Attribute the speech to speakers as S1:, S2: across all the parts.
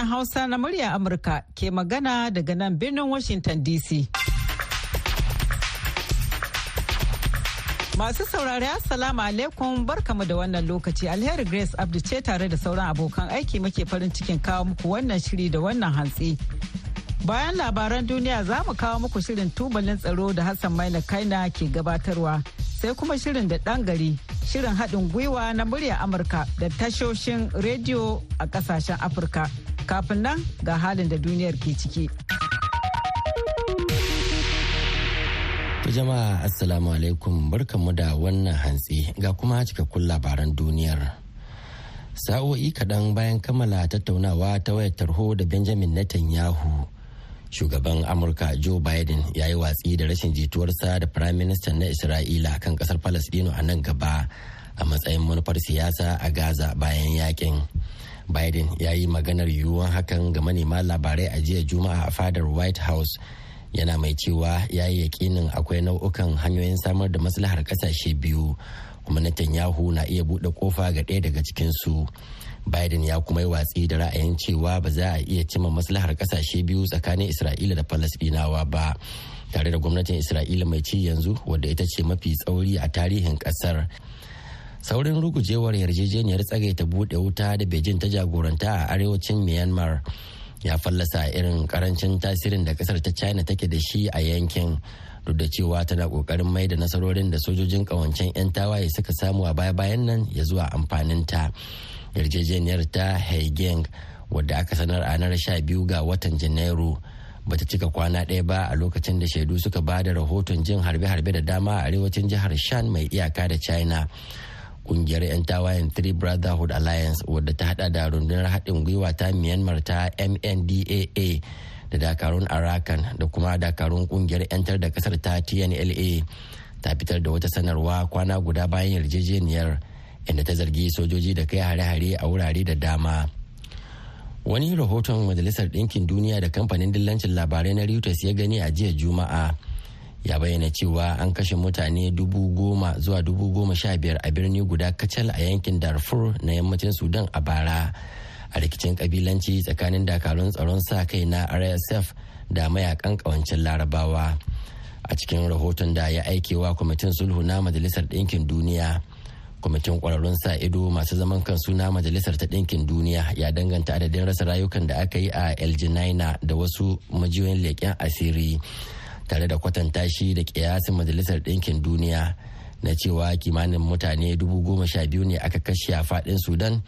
S1: Sashen Hausa na murya Amurka ke magana daga nan birnin Washington DC. Masu saurari Assalamu alaikum barkamu da wannan lokaci alheri Grace Abdu ce tare da sauran abokan aiki muke farin cikin kawo muku wannan shiri da wannan hantsi. Bayan labaran duniya za mu kawo muku shirin tubalin tsaro da Hassan Maina Kaina ke gabatarwa sai kuma shirin da ɗan gari shirin haɗin gwiwa na murya Amurka da tashoshin rediyo a ƙasashen Afirka. Kafin nan ga halin da duniyar ke ciki.
S2: jama'a assalamu alaikum barkanmu da wannan hantsi ga kuma cikakkun labaran duniyar. Sa'o'i kaɗan bayan kammala tattaunawa ta wayar tarho da Benjamin Netanyahu. shugaban amurka joe biden ya yi watsi da rashin jituwarsa da prime minister na isra'ila kan ƙasar palestino a nan gaba a matsayin manufar siyasa a gaza bayan yaƙin biden ya yi maganar yiwuwan hakan ga manema labarai a jiya juma'a a fadar white house. Yana mai cewa ya yi yakinin akwai nau'ukan hanyoyin samar da maslahar ƙasashe biyu kuma netanyahu na iya buɗe ƙofa ga ɗaya daga cikinsu. Biden ya kuma yi watsi da ra'ayin cewa ba za a iya cimma maslahar ƙasashe biyu tsakanin isra'ila da falasɗinawa ba tare da gwamnatin isra'ila mai ci yanzu wadda ita ce mafi tsauri a tarihin ƙasar saurin rugujewar yarjejeniyar tsagaita buɗe wuta da beijing ta jagoranta a arewacin myanmar ya fallasa irin ƙarancin tasirin da ƙasar ta china take da shi a yankin duk da cewa tana ƙoƙarin mai da nasarorin da sojojin kawancen 'yan tawaye suka samu a baya-bayan nan ya zuwa amfaninta. Yarjejeniyar ta haigeng wadda aka sanar a ranar 12 ga watan janairu bata cika kwana ɗaya ba a lokacin da shaidu suka ba da rahoton jin harbe-harbe da dama a arewacin jihar shan mai iyaka da china. Ƙungiyar 'yan tawayen three brotherhood alliance wadda ta hada da rundunar haɗin gwiwa ta myanmar ta mndaa da dakarun arakan da kuma dakarun ƙungiyar 'yantar da ƙasar ta tnla ta fitar da wata sanarwa kwana guda bayan yarjejeniyar inda ta zargi sojoji da kai hare-hare a wurare da dama. Wani rahoton majalisar ɗinkin duniya da kamfanin dillancin labarai na reuters ya gani a jiya juma'a ya bayyana cewa an kashe mutane dubu goma zuwa dubu goma sha biyar a birni guda kacal a yankin darfur na yammacin sudan a bara. A rikicin kabilanci tsakanin dakarun tsaron sa kai na rsf da mayaƙan kawancin larabawa. A cikin rahoton da ya aikewa kwamitin sulhu na majalisar ɗinkin duniya kwamitin kwararrun sa ido masu zaman kansu na majalisar ta ɗinkin duniya ya danganta adadin rasa rayukan da aka yi a el da wasu majiyoyin leƙen asiri. Tare da kwatanta shi da kiyasin majalisar ɗinkin duniya na cewa kimanin mutane dubu goma sha biyu ne aka kashe a faɗin sudan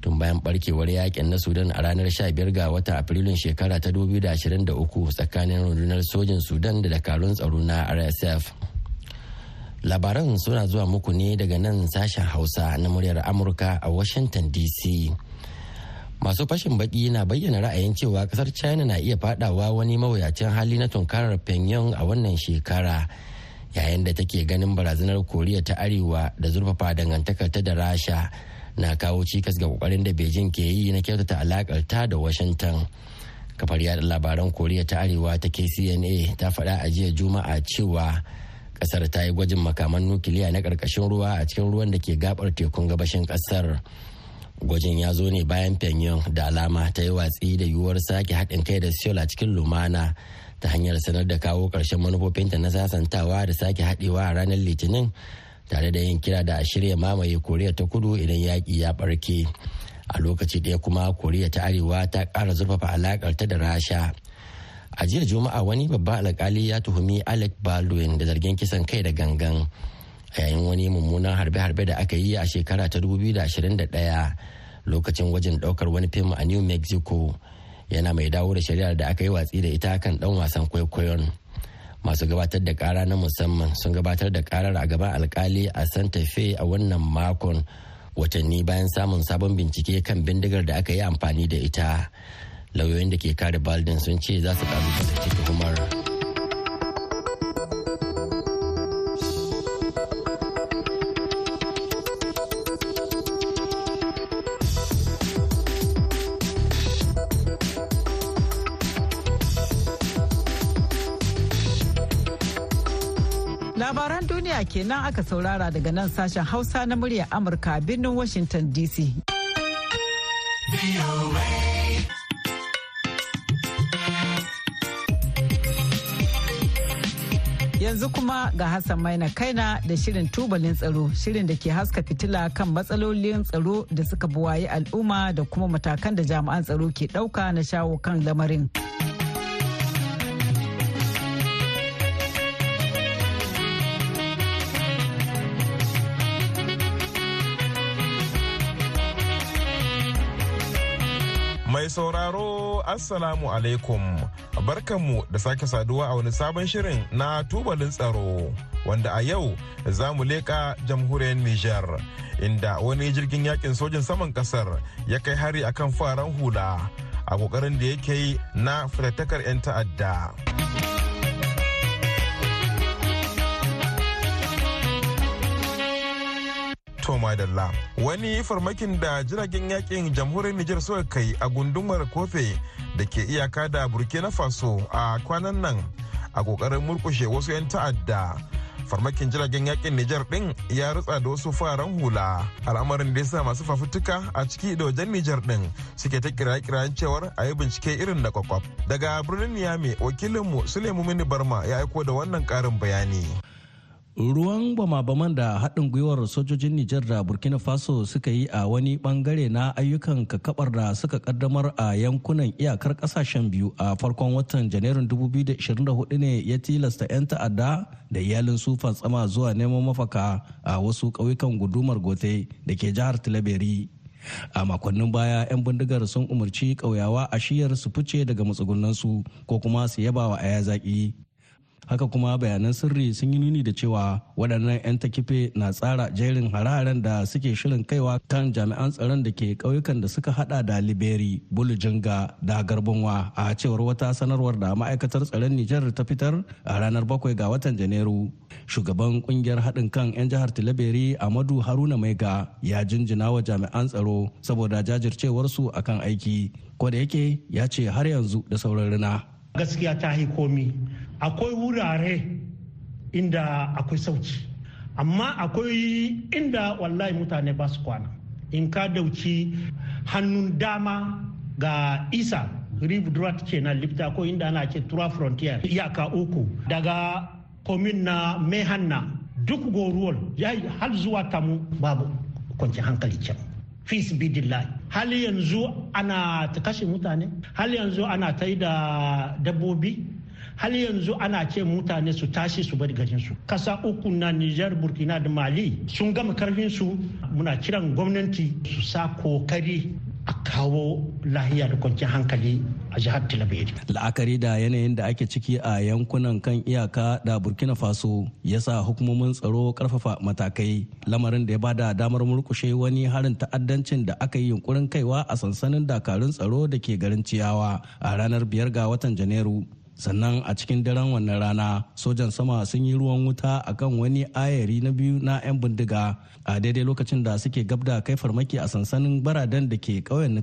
S2: tun bayan barkewar yaƙin na sudan a ranar 15 ga watan afrilun shekara ta 2023 tsakanin rundunar sojin sudan da dakarun tsaro na rsf labaran suna zuwa muku ne daga nan sashen hausa na muryar amurka a washington dc masu fashin baki na bayyana ra'ayin cewa ƙasar china na iya fadawa wani mawuyacin hali na tunkarar pyongyang a wannan shekara yayin da take ganin barazanar koriya ta arewa da zurfafa dangantakar ta da rasha na kawo cikas ga ƙoƙarin da beijing ke yi na kyautata alakar ta da washington. Kafar yada labaran koriya ta arewa ta kcna ta faɗa a jiya juma'a cewa ƙasar ta yi gwajin makaman nukiliya na ƙarƙashin ruwa a cikin ruwan da ke gabar tekun gabashin ƙasar gwajin ya zo ne bayan pyongyang da alama ta yi watsi da yiwuwar sake haɗin kai da seoul a cikin lumana ta hanyar sanar da kawo ƙarshen manufofinta na sasantawa da sake haɗewa a ranar litinin tare da yin kira da a shirya mamaye koriya ta kudu idan yaƙi ya ɓarke. A lokaci ɗaya kuma koriya ta arewa ta ƙara zurfafa alaƙar ta da rasha. A jiya juma'a wani babban alkali ya tuhumi alec baldwin da zargin kisan kai da gangan a yayin wani mummunan harbe-harbe da aka yi a shekara ta 2021 lokacin gwajin ɗaukar wani fim a new mexico. Yana mai dawo da shari'ar da aka yi watsi da ita kan dan wasan kwaikwayon. Masu gabatar da kara na musamman sun gabatar da karar a gaban alkali a santa fe a wannan makon watanni bayan samun sabon bincike kan bindigar da aka yi amfani da ita. Lauyoyin da ke kare baldin sun ce za su kalubalanci tuhumar.
S1: kenan aka saurara daga nan sashen Hausa na muryar Amurka birnin Washington DC. Yanzu kuma ga Hassan Maina Kaina da shirin tubalin tsaro, shirin da ke haska fitila kan matsalolin tsaro da suka buwaye al'umma da kuma matakan da jami'an tsaro ke ɗauka na shawo kan lamarin.
S3: Mai sauraro Assalamu alaikum barkanmu da sake saduwa a wani sabon shirin na tubalin tsaro wanda a yau za mu leƙa jamhuriyar Nijar inda wani jirgin yaƙin sojin saman ƙasar ya kai hari akan faran hula a ƙoƙarin da yake yi na fitattakar 'yan ta'adda. To madalla wani farmakin da jiragen yaƙin jamhuriyar Nijar suka kai a gundumar kofe da ke iyaka da Burkina Faso a kwanan nan a ƙoƙarin murkushe wasu 'yan ta'adda. farmakin jiragen yaƙin Nijar din ya rutsa da wasu fararen hula al'amarin da ya sa masu fafutuka a ciki da wajen Nijar din suke ta kira-kirayen cewar a yi bincike irin da kwakwaf. Daga birnin Niyame wakilinmu Sulemu Mini Barma ya aiko da wannan karin bayani.
S4: Ruwan bama-baman da haɗin gwiwar sojojin Nijar da Burkina Faso suka yi a wani ɓangare na ayyukan kakabar da suka kaddamar a yankunan iyakar ƙasashen biyu a farkon watan Janairun 2024 ne ya tilasta 'yan ta'adda da iyalin su tsama zuwa neman mafaka a wasu ƙauyukan gudumar gote da ke jihar Tilaberi. a makonnin baya 'yan bindigar sun umarci ƙauyawa a shiyar su fice daga matsugunansu ko kuma su yaba wa aya zaƙi haka kuma bayanan sirri sun yi nuni da cewa waɗannan 'yan takife na tsara jerin hare-haren da suke shirin kaiwa kan jami'an tsaron da ke ƙauyukan da suka hada da liberi bulujinga da garbunwa. A cewar wata sanarwar da ma'aikatar tsaron nijar ta fitar a ranar bakwai ga watan janairu shugaban ƙungiyar haɗin kan 'yan jihar tilaberi amadu haruna maiga ya jinjina wa jami'an tsaro saboda jajircewarsu akan aiki. Ko da yake ya ce har yanzu da sauran rina.
S5: Gaskiya ta yi komi. Akwai wurare inda akwai sauci amma akwai inda wallahi mutane ba su kwana. In ka ɗauki hannun dama ga isa rive droit kenan lifta ko inda ana ce tura frontier iyaka uku. Daga komin na mehanna duk goruwar ya har zuwa tamu babu kwanci hankali can. Fis bidillahi hali yanzu ana ta kashe mutane hali yanzu ana ta yi da dabbobi hal yanzu ana ce mutane su tashi su bari garinsu kasa uku na niger burkina da mali sun gama ƙarfin su muna kiran gwamnati su sa ƙoƙari a kawo lahiya da kwanciyar hankali a jihar Tilaberi.
S4: La'akari da yanayin da ake ciki a yankunan kan iyaka da Burkina Faso ya sa hukumomin tsaro ƙarfafa matakai lamarin da ya ba da damar murkushe wani harin ta'addancin da aka yi yunkurin kaiwa a sansanin dakarun tsaro da ke garin Ciyawa a ranar biyar ga watan Janairu. Sannan a cikin daren wannan rana sojan sama sun yi ruwan wuta akan wani ayari na biyu na 'yan bindiga a daidai lokacin da suke gabda kai farmaki a sansanin baradan da ke ƙauyen na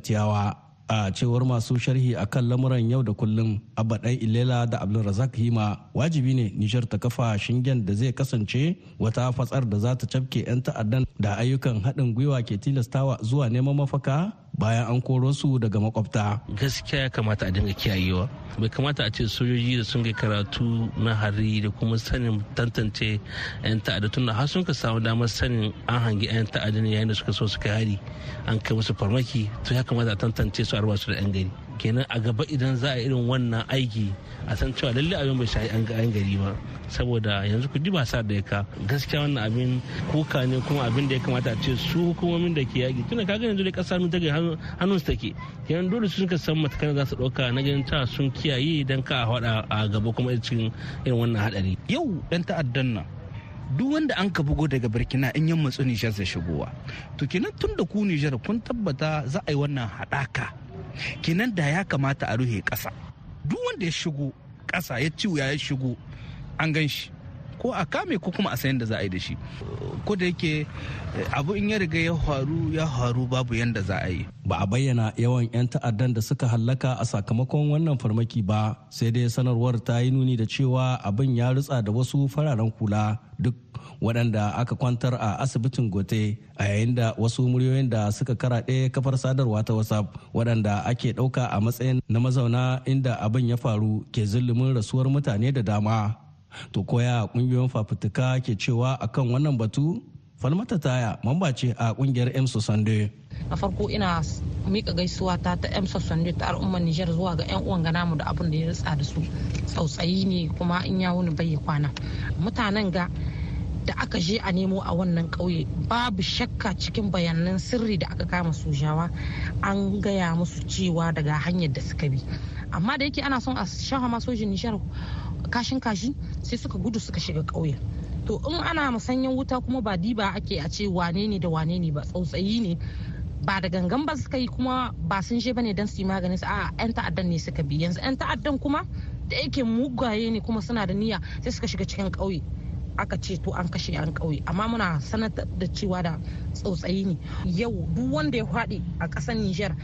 S4: a cewar masu sharhi a kan lamuran yau da kullum abba ɗan ilela da abdulrazak hima wajibi ne nijar ta kafa shingen da zai kasance wata fatsar da za ta cafke 'yan ta'addan da ayyukan haɗin gwiwa ke tilastawa zuwa neman mafaka. Bayan an koro su daga makwabta.
S6: Gaskiya ya kamata a dinga kiyayewa. Bai kamata a ce sojoji da sun kai karatu na hari da kuma sanin tantance 'yan ta'adda tun da har sun ka samu damar sanin an hangi 'yan ta'adda ne yayin da suka so su kai hari an kai musu farmaki to ya kamata a tantance su a su da 'yan gari. kenan a gaba idan za a irin wannan aiki a san cewa lalle abin bai shahi an gari ba. Saboda yanzu ku ba sa da ya ka gaskiya wannan abin kuka ne kuma abin da ya kamata a ce su hukumomin da ke yaki. Tunda kaga yanzu da kasa ta ga hannun su take. Kenan dole su suka san matakan za su ɗauka na ganin ta sun kiyaye idan ka hada a gaba kuma cikin irin wannan hadari
S7: yau dan ta'addan nan duk wanda an ka bugo daga burkina in yan matsu nijar zai shigowa. To kenan tun da ku nijar kun tabbata za a yi wannan haɗaka. Kenan da ya kamata a ruhe ƙasa. Duk wanda ya shigo ƙasa ya ci ya shigo an gan shi. Ko a kame ko kuma a sayan da za a yi da shi. Ko da yake abu in ya riga ya faru ya faru babu yanda za a yi.
S4: Ba a bayyana yawan 'yan ta'addan da suka hallaka a sakamakon wannan farmaki ba sai dai sanarwar ta yi nuni da cewa abin ya rutsa da wasu fararen kula duk waɗanda aka kwantar a asibitin gote a yayin da wasu muryoyin da suka karaɗe kafar sadarwa ta whatsapp waɗanda ake ɗauka a matsayin na mazauna inda abin ya faru ke zulumin rasuwar mutane da dama. To koya ƙungiyoyin fafutuka ke cewa akan wannan batu? Falmata taya mamba ce a ƙungiyar emsu sande
S8: na farko ina mika gaisuwa ta ta emsu sande ta al'ummar nijar zuwa ga yan uwan namu da abin da ya ritsa da su. Tsautsayi ne kuma in ya wuni bai kwana. Mutanen ga da aka je a nemo a wannan ƙauye babu shakka cikin bayanan sirri da aka kama sojawa an gaya musu cewa daga hanyar da suka bi. Amma da yake ana son a shafa ma sojin nishar kashin kashi sai suka gudu suka shiga ƙauye. To in ana musanyen wuta kuma ba diba ake a ce wane ne da wane ne ba tsautsayi ne. Ba da gangan ba suka yi kuma ba sun je ba ne don su yi maganin su. A yan ta'addan ne suka bi. Yanzu yan ta'addan kuma da yake mugaye ne kuma suna da niyya sai suka shiga cikin ƙauye. Aka ce to an kashe an ƙauye. Amma muna sanar da cewa da tsautsayi ne. Yau duk wanda ya faɗi a ƙasar Nijar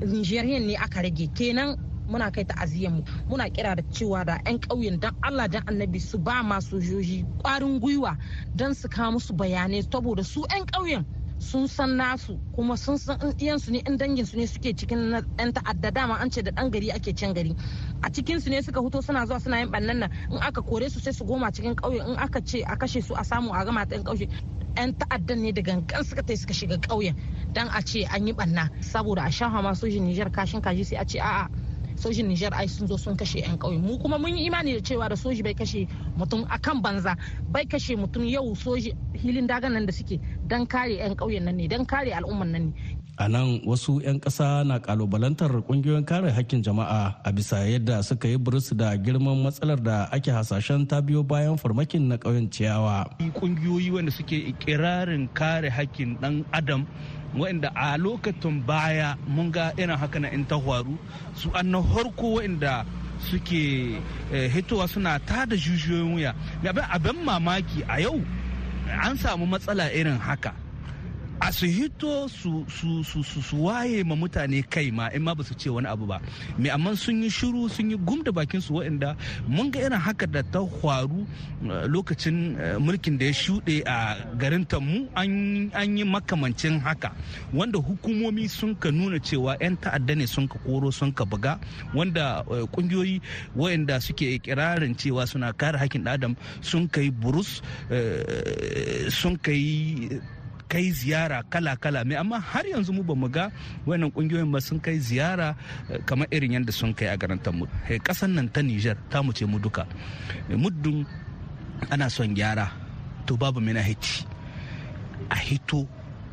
S8: Nijeriyan ne aka rage. Kenan muna kai ta'aziyyar mu. Muna kira da cewa da 'yan ƙauyen dan Allah dan annabi su ba ma sojoji ƙwarin gwiwa don su kawo musu bayanai saboda su 'yan ƙauyen sun san nasu kuma sun san iyansu ne in dangin su ne suke cikin yan ta'adda. Dama an ce da dan gari ake can gari. A cikin su ne suka huto suna zuwa suna yin bannan nan. In aka kore su sai su goma cikin ƙauye. In aka ce a kashe su a samu a gama ta ƙauye yan ta'addan ne da gangan suka tai suka shiga ƙauyen dan a ce an yi banna saboda a shan hama sojin kashin kaji sai a ce a'a sojin Nijar ai sun zo sun kashe 'yan ƙauye. Mu kuma mun yi imani da cewa da soji bai kashe mutum akan banza bai kashe mutum yau soji hilin dagan nan da suke dan kare 'yan ƙauyen nan ne dan kare al'umman nan ne.
S4: A nan wasu 'yan ƙasa na kalubalantar ƙungiyoyin kare hakkin jama'a a bisa yadda suka yi burus da girman matsalar da ake hasashen ta biyo bayan farmakin na ƙauyen ciyawa.
S7: Ƙungiyoyi wanda suke ikirarin kare hakkin ɗan adam waɗanda a lokacin baya mun ga irin haka na in ta faru su an na harko waɗanda suke hitowa suna tada jujiyoyin wuya. Abin mamaki a yau an samu matsala irin haka. A su hito su, waye ma mutane kai ma in ma ba su ce wani abu ba. Mai amma sun yi shiru sun yi gum da bakin su waɗanda mun ga irin haka da ta faru lokacin mulkin da ya shuɗe a garin tammu an yi makamancin haka wanda hukumomi sun ka nuna cewa 'yan ta'adda ne sun ka koro sun ka buga wanda kungiyoyi waɗanda suke kirarin cewa suna kare hakkin adam sun kai burus sun kai kai ziyara kala-kala. Mai amma har yanzu mu ba mu ga wannan ƙungiyoyin ba sun kai ziyara kamar irin yadda sun kai a garantar mu kasan nan ta Niger ta mu ce mu duka. Muddin ana son gyara to babu mina hiti a hito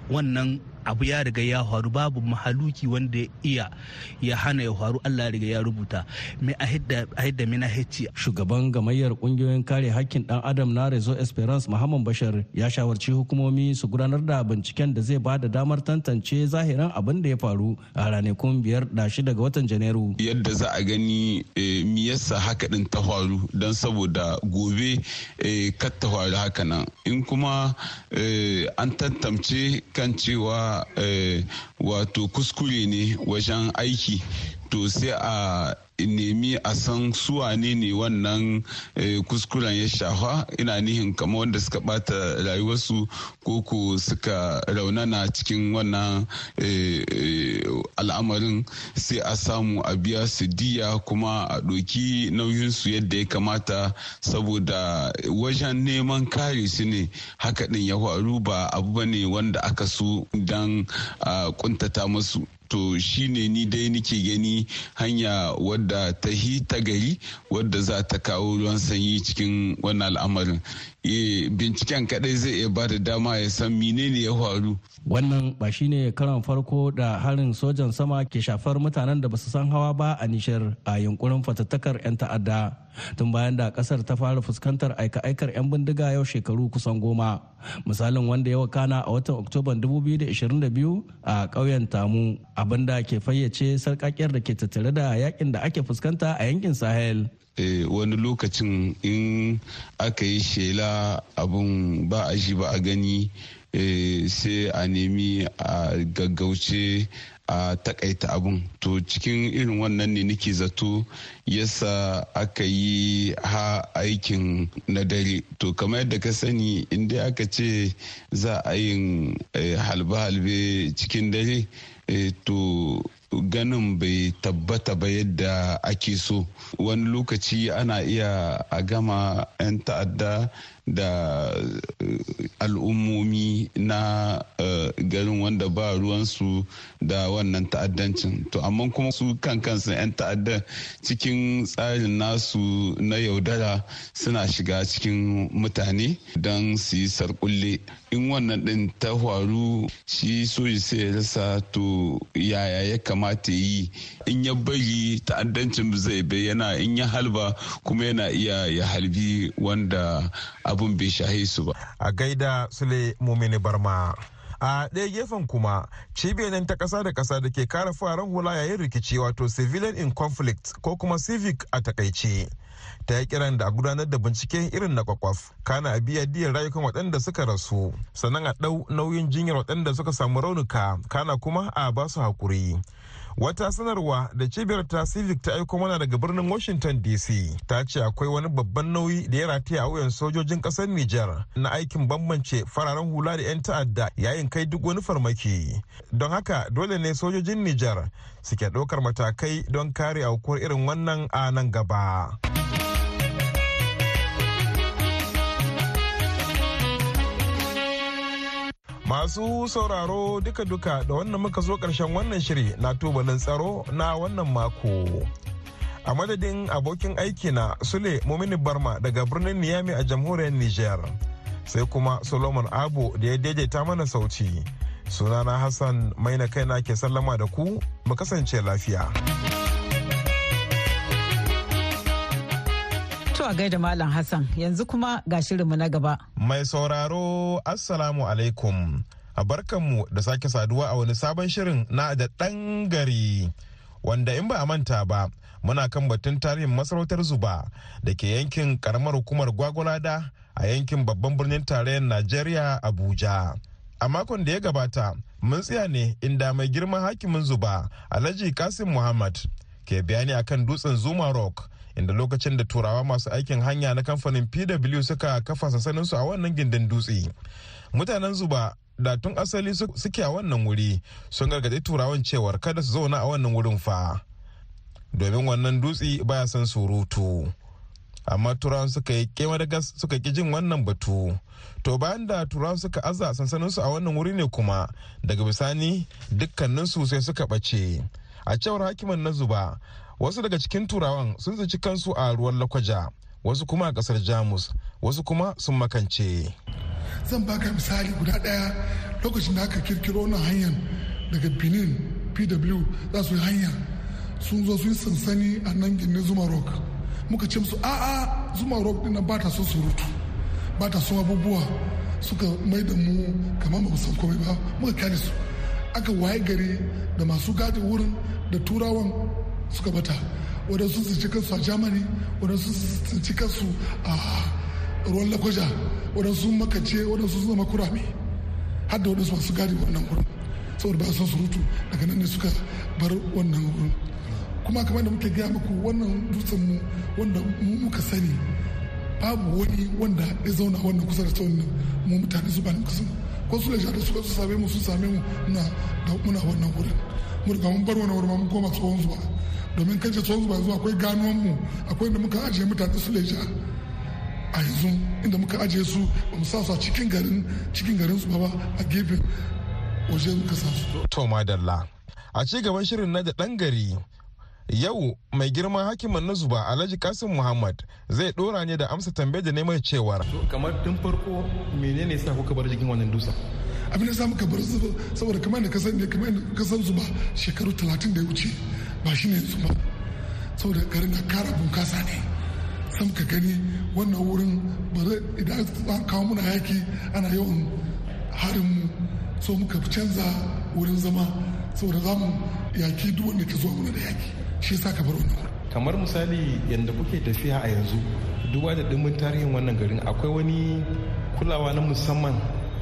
S7: wannan abu ya riga ya faru babu mahaluki wanda ya iya ya hana ya faru Allah ya riga ya rubuta. Mai a hidda mina hecci?
S4: Shugaban gamayyar ƙungiyoyin kare hakkin dan adam na rezo esperance muhammad bashar ya shawarci hukumomi su gudanar da binciken da zai ba da damar tantance zahiran abin da ya faru a ranakun biyar da shida ga watan janairu.
S9: Yadda za a gani mi yasa haka din ta faru? Don saboda gobe kar ta faru haka nan. In kuma an tantance kan cewa wato kuskure ne wajen aiki to sai a nemi a san suwane ne wannan kuskuren ya shafa. Ina nihin kamar wanda suka bata rayuwarsu ko ko suka raunana cikin wannan al'amarin sai a samu a biya su diya kuma a ɗoki nauyinsu yadda ya kamata saboda wajen neman kare su ne. Haka ɗin ya faru ba abu ba ne wanda aka so don kuntata musu to shine ni dai nike gani hanya wadda ta hi ta gari wadda za ta kawo ruwan sanyi cikin wannan al'amarin. Binciken kadai zai iya ba da dama ya san menene ya faru.
S4: Wannan ba shine karan farko da harin sojan sama ke shafar mutanen da ba su san hawa ba a nishar a yunkurin fatattakar 'yan ta'adda tun bayan da ƙasar ta fara fuskantar aika-aikar 'yan bindiga yau shekaru kusan goma. Misalin wanda ya wakana a watan oktoban 2022 a ƙauyen tamu abin da ke fayyace sarƙaƙiyar da ke tattare da yaƙin da ake fuskanta a yankin sahel.
S9: Wani lokacin in aka yi shela abun ba a shi ba a gani e, sai a nemi a gaggauce a takaita abun. To cikin irin wannan ne nake zato yasa aka yi ha aikin na dare. To kamar yadda ka sani inda aka ce za a yin halbe-halbe cikin dare to ganin bai tabbata ba yadda ake so. Wani lokaci ana iya a gama 'yan ta'adda da al'ummomi na garin wanda ba ruwansu da wannan ta'addancin. To amma kuma su kan kansu 'yan ta'adda cikin tsarin nasu na yaudara suna shiga cikin mutane don su yi sarkulle in wannan din ta faru shi soji sai ya rasa to yaya ya kamata yi? In ya bari ta'addancin zai bayyana in ya halba kuma yana iya ya halbi wanda abun bai shahe su ba.
S3: A gaida sule mumini barma. A ɗaya gefen kuma cibiyar ta ƙasa da ƙasa da ke kare fararen hula yayin rikici wato civilian in conflict ko kuma civic a taƙaice ta yi kiran da a gudanar da bincike irin na kwakwaf kana a biya diyar rayukan waɗanda suka rasu sannan a ɗau nauyin jinyar waɗanda suka samu raunuka kana kuma a ba su haƙuri. Wata sanarwa da cibiyar ta civic ta aiko mana daga birnin washington dc ta ce akwai wani babban nauyi da ya rataya a wuyan sojojin ƙasar niger na aikin bambance fararen hula da 'yan ta'adda yayin kai duk wani farmaki don haka dole ne sojojin niger suke ɗaukar matakai don kare aukuwar irin wannan a nan gaba. Masu sauraro duka-duka da wannan muka zo ƙarshen wannan shiri na tubalin tsaro na wannan mako. A madadin abokin aiki na Sule Mumini Barma daga birnin Niyami a jamhuriyar Nijar. Sai kuma Solomon Abo da ya daidaita mana sauti. Sunana Hassan mai na kaina ke sallama da ku mu kasance lafiya.
S1: To a gaida Malam Hassan yanzu kuma ga shirinmu na gaba.
S3: Mai sauraro Assalamu alaikum. A barkanmu da sake saduwa a wani sabon shirin na da ɗan gari. Wanda in ba a manta ba, muna kan batun tarihin masarautar zuba da ke yankin karamar hukumar gwagwalada a yankin babban birnin tarayyar Najeriya Abuja. A makon da ya gabata, mun tsaya ne inda mai girman hakimin zuba Alhaji Kasim Muhammad ke bayani akan dutsen Zuma Rock inda lokacin da turawa masu aikin hanya na kamfanin pw suka kafa sansaninsu a wannan gindin dutse. Mutanen zuba da tun asali suke a wannan wuri sun gargaɗi turawan cewar kada su zauna a wannan wurin fa domin wannan dutse baya son surutu. Amma turawan suka yi kema da gas suka ki jin wannan batu. To bayan da turawan suka aza sansaninsu a wannan wuri ne kuma daga bisani dukkaninsu sai suka ɓace. A cewar hakiman na zuba wasu daga cikin turawan sun tsinci kansu a ruwan lakwaja wasu kuma a ƙasar jamus wasu kuma sun makance.
S10: Zan baka misali guda ɗaya lokacin da aka kirkiro na hanyar daga benin pw za su yi hanya. Sun zo sun sansani a nan gini zuma rock. Muka ce musu a'a zuma rock din ba ta son surutu ba ta abubuwa. Suka mai da mu kamar ba san komai ba. Muka ƙyale su. Aka waye gari da masu gadi wurin da turawan suka bata. Waɗansu su ci kansu a germany waɗansu su ci kansu a ruwan lakwaja waɗansu makace waɗansu su zama kurame har da waɗansu masu gadi wannan wurin. Saboda ba son surutu daga nan ne suka bar wannan wurin. Kuma kamar da muke gaya muku wannan dutsen mu wanda mu muka sani babu wani wanda ya zauna wannan kusa da tsawon nan. Mu mutane su ba ni kusa. Ko su da suka su same mu su same mu muna wannan wurin. Mu riga mun bar wannan wurin mun koma tsohon zuwa domin kace tsohon zuba yanzu akwai ganuwan mu akwai inda muka ajiye mutane su leja. A yanzu inda muka ajiye su ba mu sa su a cikin garin cikin garin su ba a gefen waje muka sa su.
S3: to madalla. A ci gaban shirin na da dan gari yau mai girman hakimin na zuba alhaji kasim muhammad zai dora ne da amsa tambayar da neman cewar.
S11: Kamar tun farko menene sa kuka bar jikin wannan dutsen?
S10: Abin da samu bar saboda kamar da kasan ne kamar da kasan zuba shekaru talatin da ya wuce ba shi ne yanzu ba. Saboda garin na kara bunkasa ne. Sam ka gani wannan wurin ba idan an kawo muna yaki ana yawan harin mu. So muka canza wurin zama saboda za mu yaki duk wanda ke zuwa muna da yaki. Shi yasa ka bar wurin
S11: kamar misali yadda kuke tafiya a yanzu duba da dimbin tarihin wannan garin akwai wani kulawa na musamman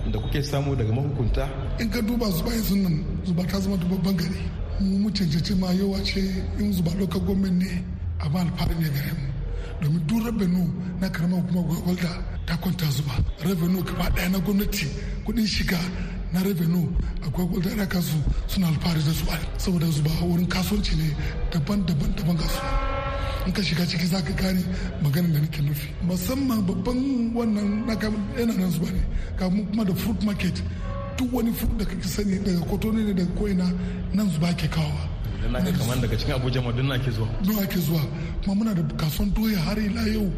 S11: da kuke samu daga mahukunta?
S10: In ka duba zuba yanzu nan zuba ta zama dubabban gari. Mu mu cancanci ma yawa ce in zuba lokacin gwamnati ne a ba alfahari ne gare mu. Domin duk rabenu na karamar hukumar gwagwalda ta kwanta zuba. Rabenu gaba ɗaya na gwamnati kuɗin shiga na revenue akwai gwaldara kasu suna alfahari da zuba saboda zuba wurin kasuwanci ne daban-daban daban ga su. In ka shiga ciki zaka gane maganin da nake nufi. Musamman babban wannan na yana nan zuba ne kuma da fruit market. Duk wani fruit da kake sani daga kotoni ne daga ko'ina nan zuba ke kawowa.
S11: Na ga kamar daga cikin abuja ma duk ake zuwa.
S10: Duk ake zuwa. Kuma muna da kasuwan doya har ila yau.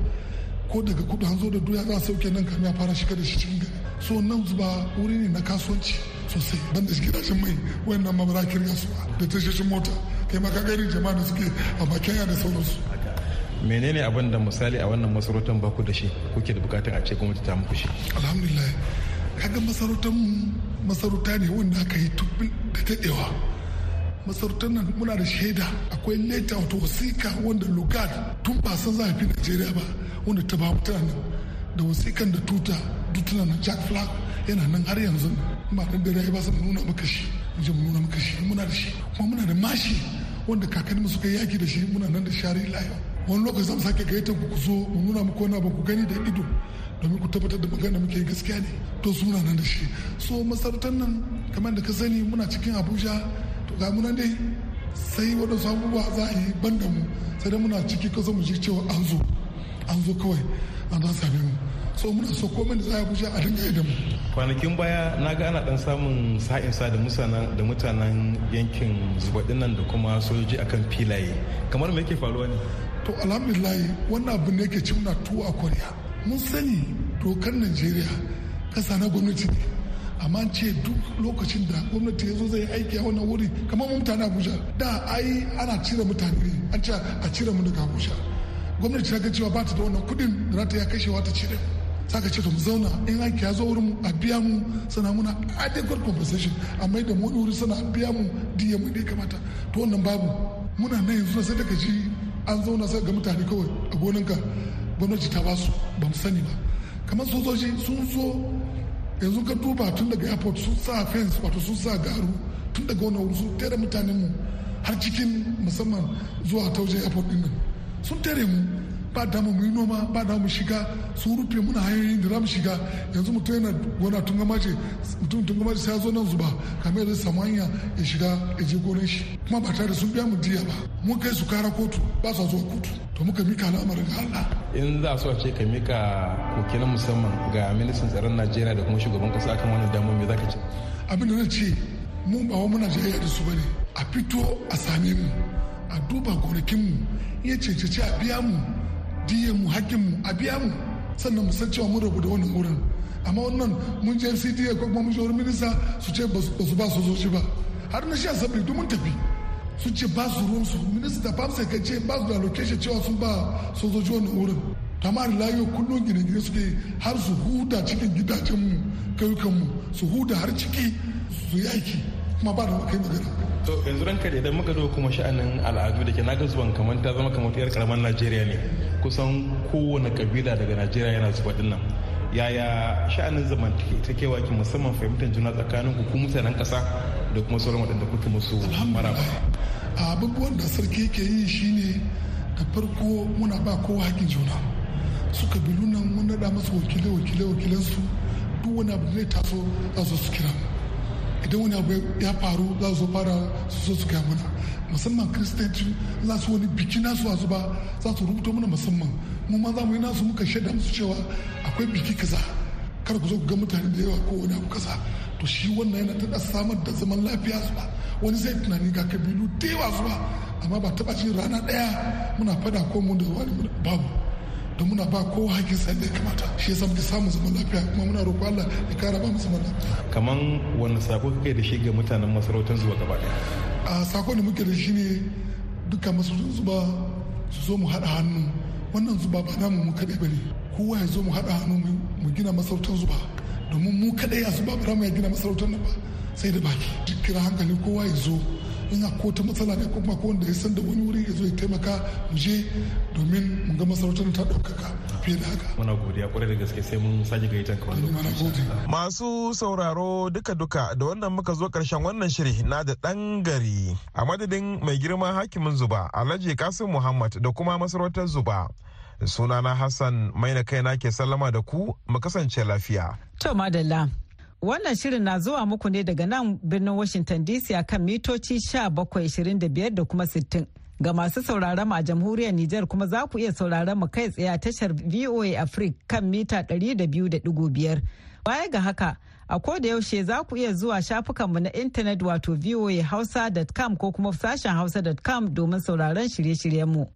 S10: Ko daga kudu an zo da doya za a sauke nan kamar ya fara shiga da shi cikin gari. So nan zuba wuri ne na kasuwanci sosai. Ban da gidajen mai wayannan ma ba za ƙirga su da tashoshin mota. Kai ma ka gani jama'a da suke a bakin da sauransu.
S11: Menene abin da misali a wannan masarautar baku da shi kuke da buƙatar a ce gwamnati ta muku shi?
S10: Alhamdulillah. Kaga masarautar mu masarauta ne wanda aka yi tubbil da daɗewa. Masarautar nan muna da shaida. Akwai leta wato wasika wanda lugard tun ba san zafi najeriya ba wanda ta ba mutane da wasikan da tuta dutuna na jack flag yana nan har yanzu. Ba da dare ba sun nuna maka shi. Mu nuna maka shi. Muna da shi. Kuma muna da mashi wanda kakanni suka yi yaki da shi. Muna nan da shari layo wani lokaci za mu sake gayyatar ku zo mu nuna muku wani abu ku gani da ido domin ku tabbatar da magana muke gaskiya ne. To su muna nan da shi. So masarautar nan kamar da ka sani muna cikin abuja. To ga muna dai sai waɗansu abubuwa za a yi ban da mu. Sai dai muna ciki kasa mu ji cewa an zo. An zo kawai. An za same mu. So muna so komai da za a bushe a dinga da mu.
S11: Kwanakin baya na ga ana dan samun sa'insa da mutanen da mutanen yankin zubaɗin nan da kuma sojoji akan filaye. Kamar me yake faruwa ne?
S10: To alhamdulillah wannan abin da yake ci muna tuwo a koriya mun sani dokar najeriya kasa na gwamnati ne. Amma ce duk lokacin da gwamnati ya zo zai aiki a wannan wuri kamar mu mutane abuja da ai ana cire mutane ne. An ce a cire mu daga abuja. Gwamnati ta ga cewa ba ta da wannan kuɗin da za ta iya kashewa ta cire. Saka ce to mu zauna in aiki ya zo wurin a biya mu. Sana muna adequate compensation. Amma da mu wuri sana biya mu diya mu dai kamata. To wannan babu. Muna nan yanzu sai daga ji an zauna sai ga mutane kawai a gonanka gwamnati ta ba su ba mu sani ba. Kamar sojoji sun zo yanzu ka duba tun daga airport sun sa fence wato sun sa garu tun daga wani wuri sun tere mutanen mu har cikin musamman zuwa tauje airport ɗin nan. Sun tere mu. Ba dama mu yi noma ba dama mu shiga. Sun rufe muna hanyoyin da za mu shiga. Yanzu mutum yana gona tun gama ce mutum tun gama sai ya zo nan zuba kamar yadda samu hanya ya shiga ya je gonar shi. Kuma ba tare da sun biya mu diya ba. Mun kai su kara kotu ba sa zuwa kotu. To muka mika al'amarin ga Allah.
S11: In za so a ce ka mika koke na musamman ga ministan tsaron Najeriya da kuma shugaban kasa kan wannan damar me zaka ce?
S10: Abin da na ce mu ba wa muna jayayya da su ba ne a fito a same mu a duba gonakinmu ya cece a biya mu diyan mu hakkin mu a biya mu. Sannan mu san cewa mun rabu da wannan wurin. Amma wannan mun je CDA ko kuma mun wurin minista su ce ba su ba sojoji ba har na shi asabri duk mun tafi. Su ce ba su ruwan su. Minista famsa ka ce ba su da location cewa sun ba sojoji wannan wurin. Da layo kullum gine-gine suke har su huda cikin gidajenmu kauyukanmu su huda har ciki su yi aiki. Kuma ba da kai magana.
S11: To yanzu ranka da idan muka zo kuma sha'anin al'adu da ke na ga zuwan kamar ta zama kamar yar karamar najeriya ne. Kusan kowane kabila daga najeriya yana zuba ɗin nan. Yaya sha'anin zamantakewa ke musamman fahimtar juna tsakanin ku mutanen kasa da kuma sauran waɗanda kuke musu maraba?
S10: Abubuwan da sarki ke yi shine da farko muna ba kowa haƙin juna. Su kabilu nan mun naɗa masu wakilai wakilai wakilansu duk wani abu zai taso za su kira mu. Idan wani abu ya faru za su fara su so su gaya mana. Musamman kiristanci za su wani biki nasu a zuba za su rubuta mana musamman. Mu ma za mu yi nasu muka shaida musu cewa akwai biki kaza. Kar ku zo ku ga mutane da yawa ko wani abu kaza. To shi wannan yana ta samar da zaman lafiya su ba wani zai tunani ga kabilu da yawa su ba amma ba taba cin rana ɗaya muna fada ko mu da babu. Don muna ba kowa hakin sa da ya kamata. Shi yasa muke samun zaman lafiya kuma muna roƙo Allah ya kara ba mu zaman lafiya.
S11: Kaman wani sako kake da shi ga mutanen masarautar zuwa gaba ɗaya
S10: a saƙon da muke da shi ne duka masarautar zuba su zo mu haɗa hannu. Wannan zuba ba namu mu kaɗai ba ne. Kowa ya zo mu haɗa hannu mu gina masarautar zuba. Domin mu kaɗai a zuba ba mu ya gina masarautar nan ba sai da baki. Kira hankali kowa ya zo. In ko ta matsala ne kuma ko wanda ya san da wani wuri ya zo ya taimaka mu je domin mu ga masarautar ta ɗaukaka fiye da haka.
S11: Muna godiya ƙwarai da gaske sai mun sake gayyatar ka wani
S3: Masu sauraro duka-duka da wannan muka zo ƙarshen wannan shiri na da ɗan gari a madadin mai girma hakimin zuba Alhaji Kasim Muhammad da kuma masarautar zuba. Sunana Hassan mai na kaina ke sallama da ku mu kasance lafiya.
S1: To madalla. Wannan shirin na zuwa muku ne daga nan birnin Washington DC a kan mitoci 1725 da kuma 60. Ga masu sauraron mu a jamhuriyar Nijar kuma za ku iya sauraron mu kai tsaye a tashar VOA Africa kan mita 200.5. Baya ga haka, a koda yaushe za ku iya zuwa shafukanmu na intanet wato voahausa.com ko kuma sashen hausa.com domin sauraron shirye-shiryenmu.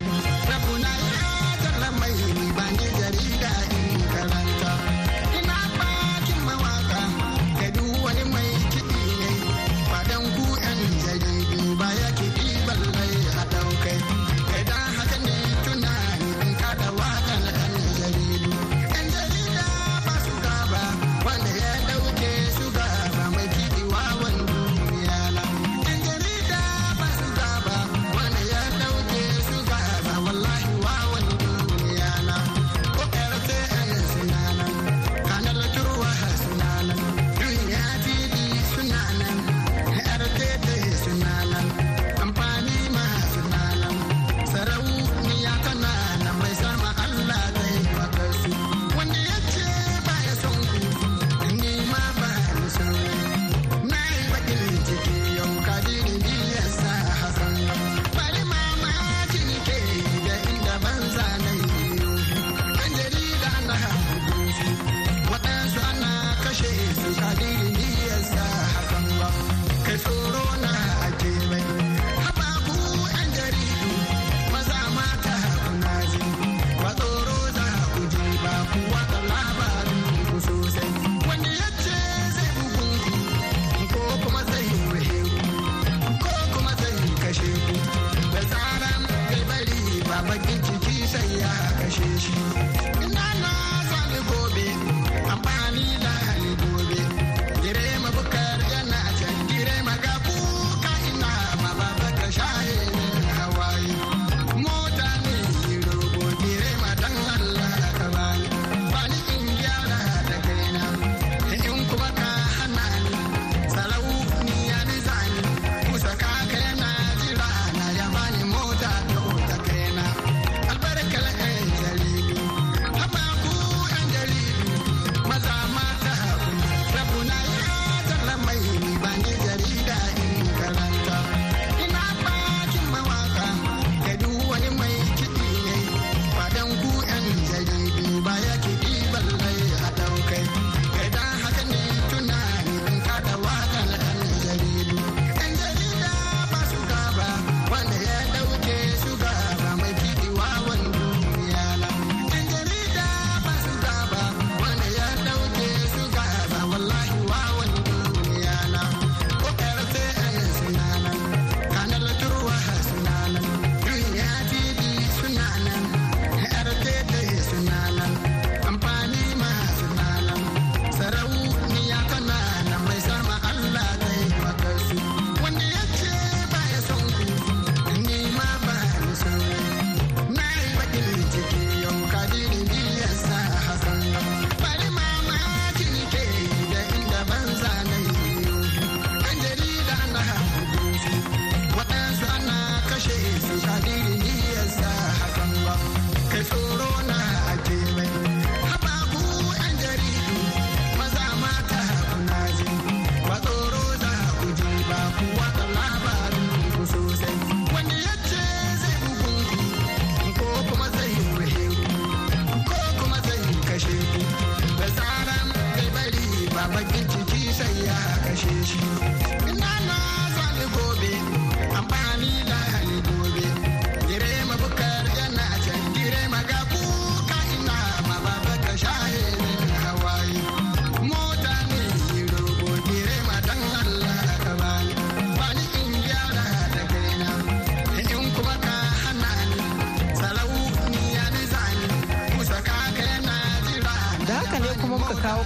S1: Ina na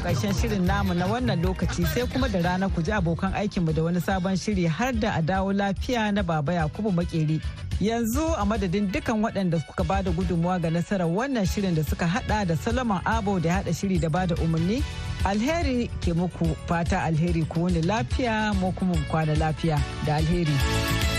S1: ƙarshen shirin namu na wannan lokaci sai kuma da rana ku ji abokan aikinmu da wani sabon shiri har da a dawo lafiya na baba yakubu makeri yanzu a madadin dukan waɗanda suka ba da gudunmuwa ga nasarar wannan shirin da suka hada da solomon abo da hada shiri da ba da umarni alheri ke muku fata alheri ku wani lafiya mu kuma kwana lafiya da alheri.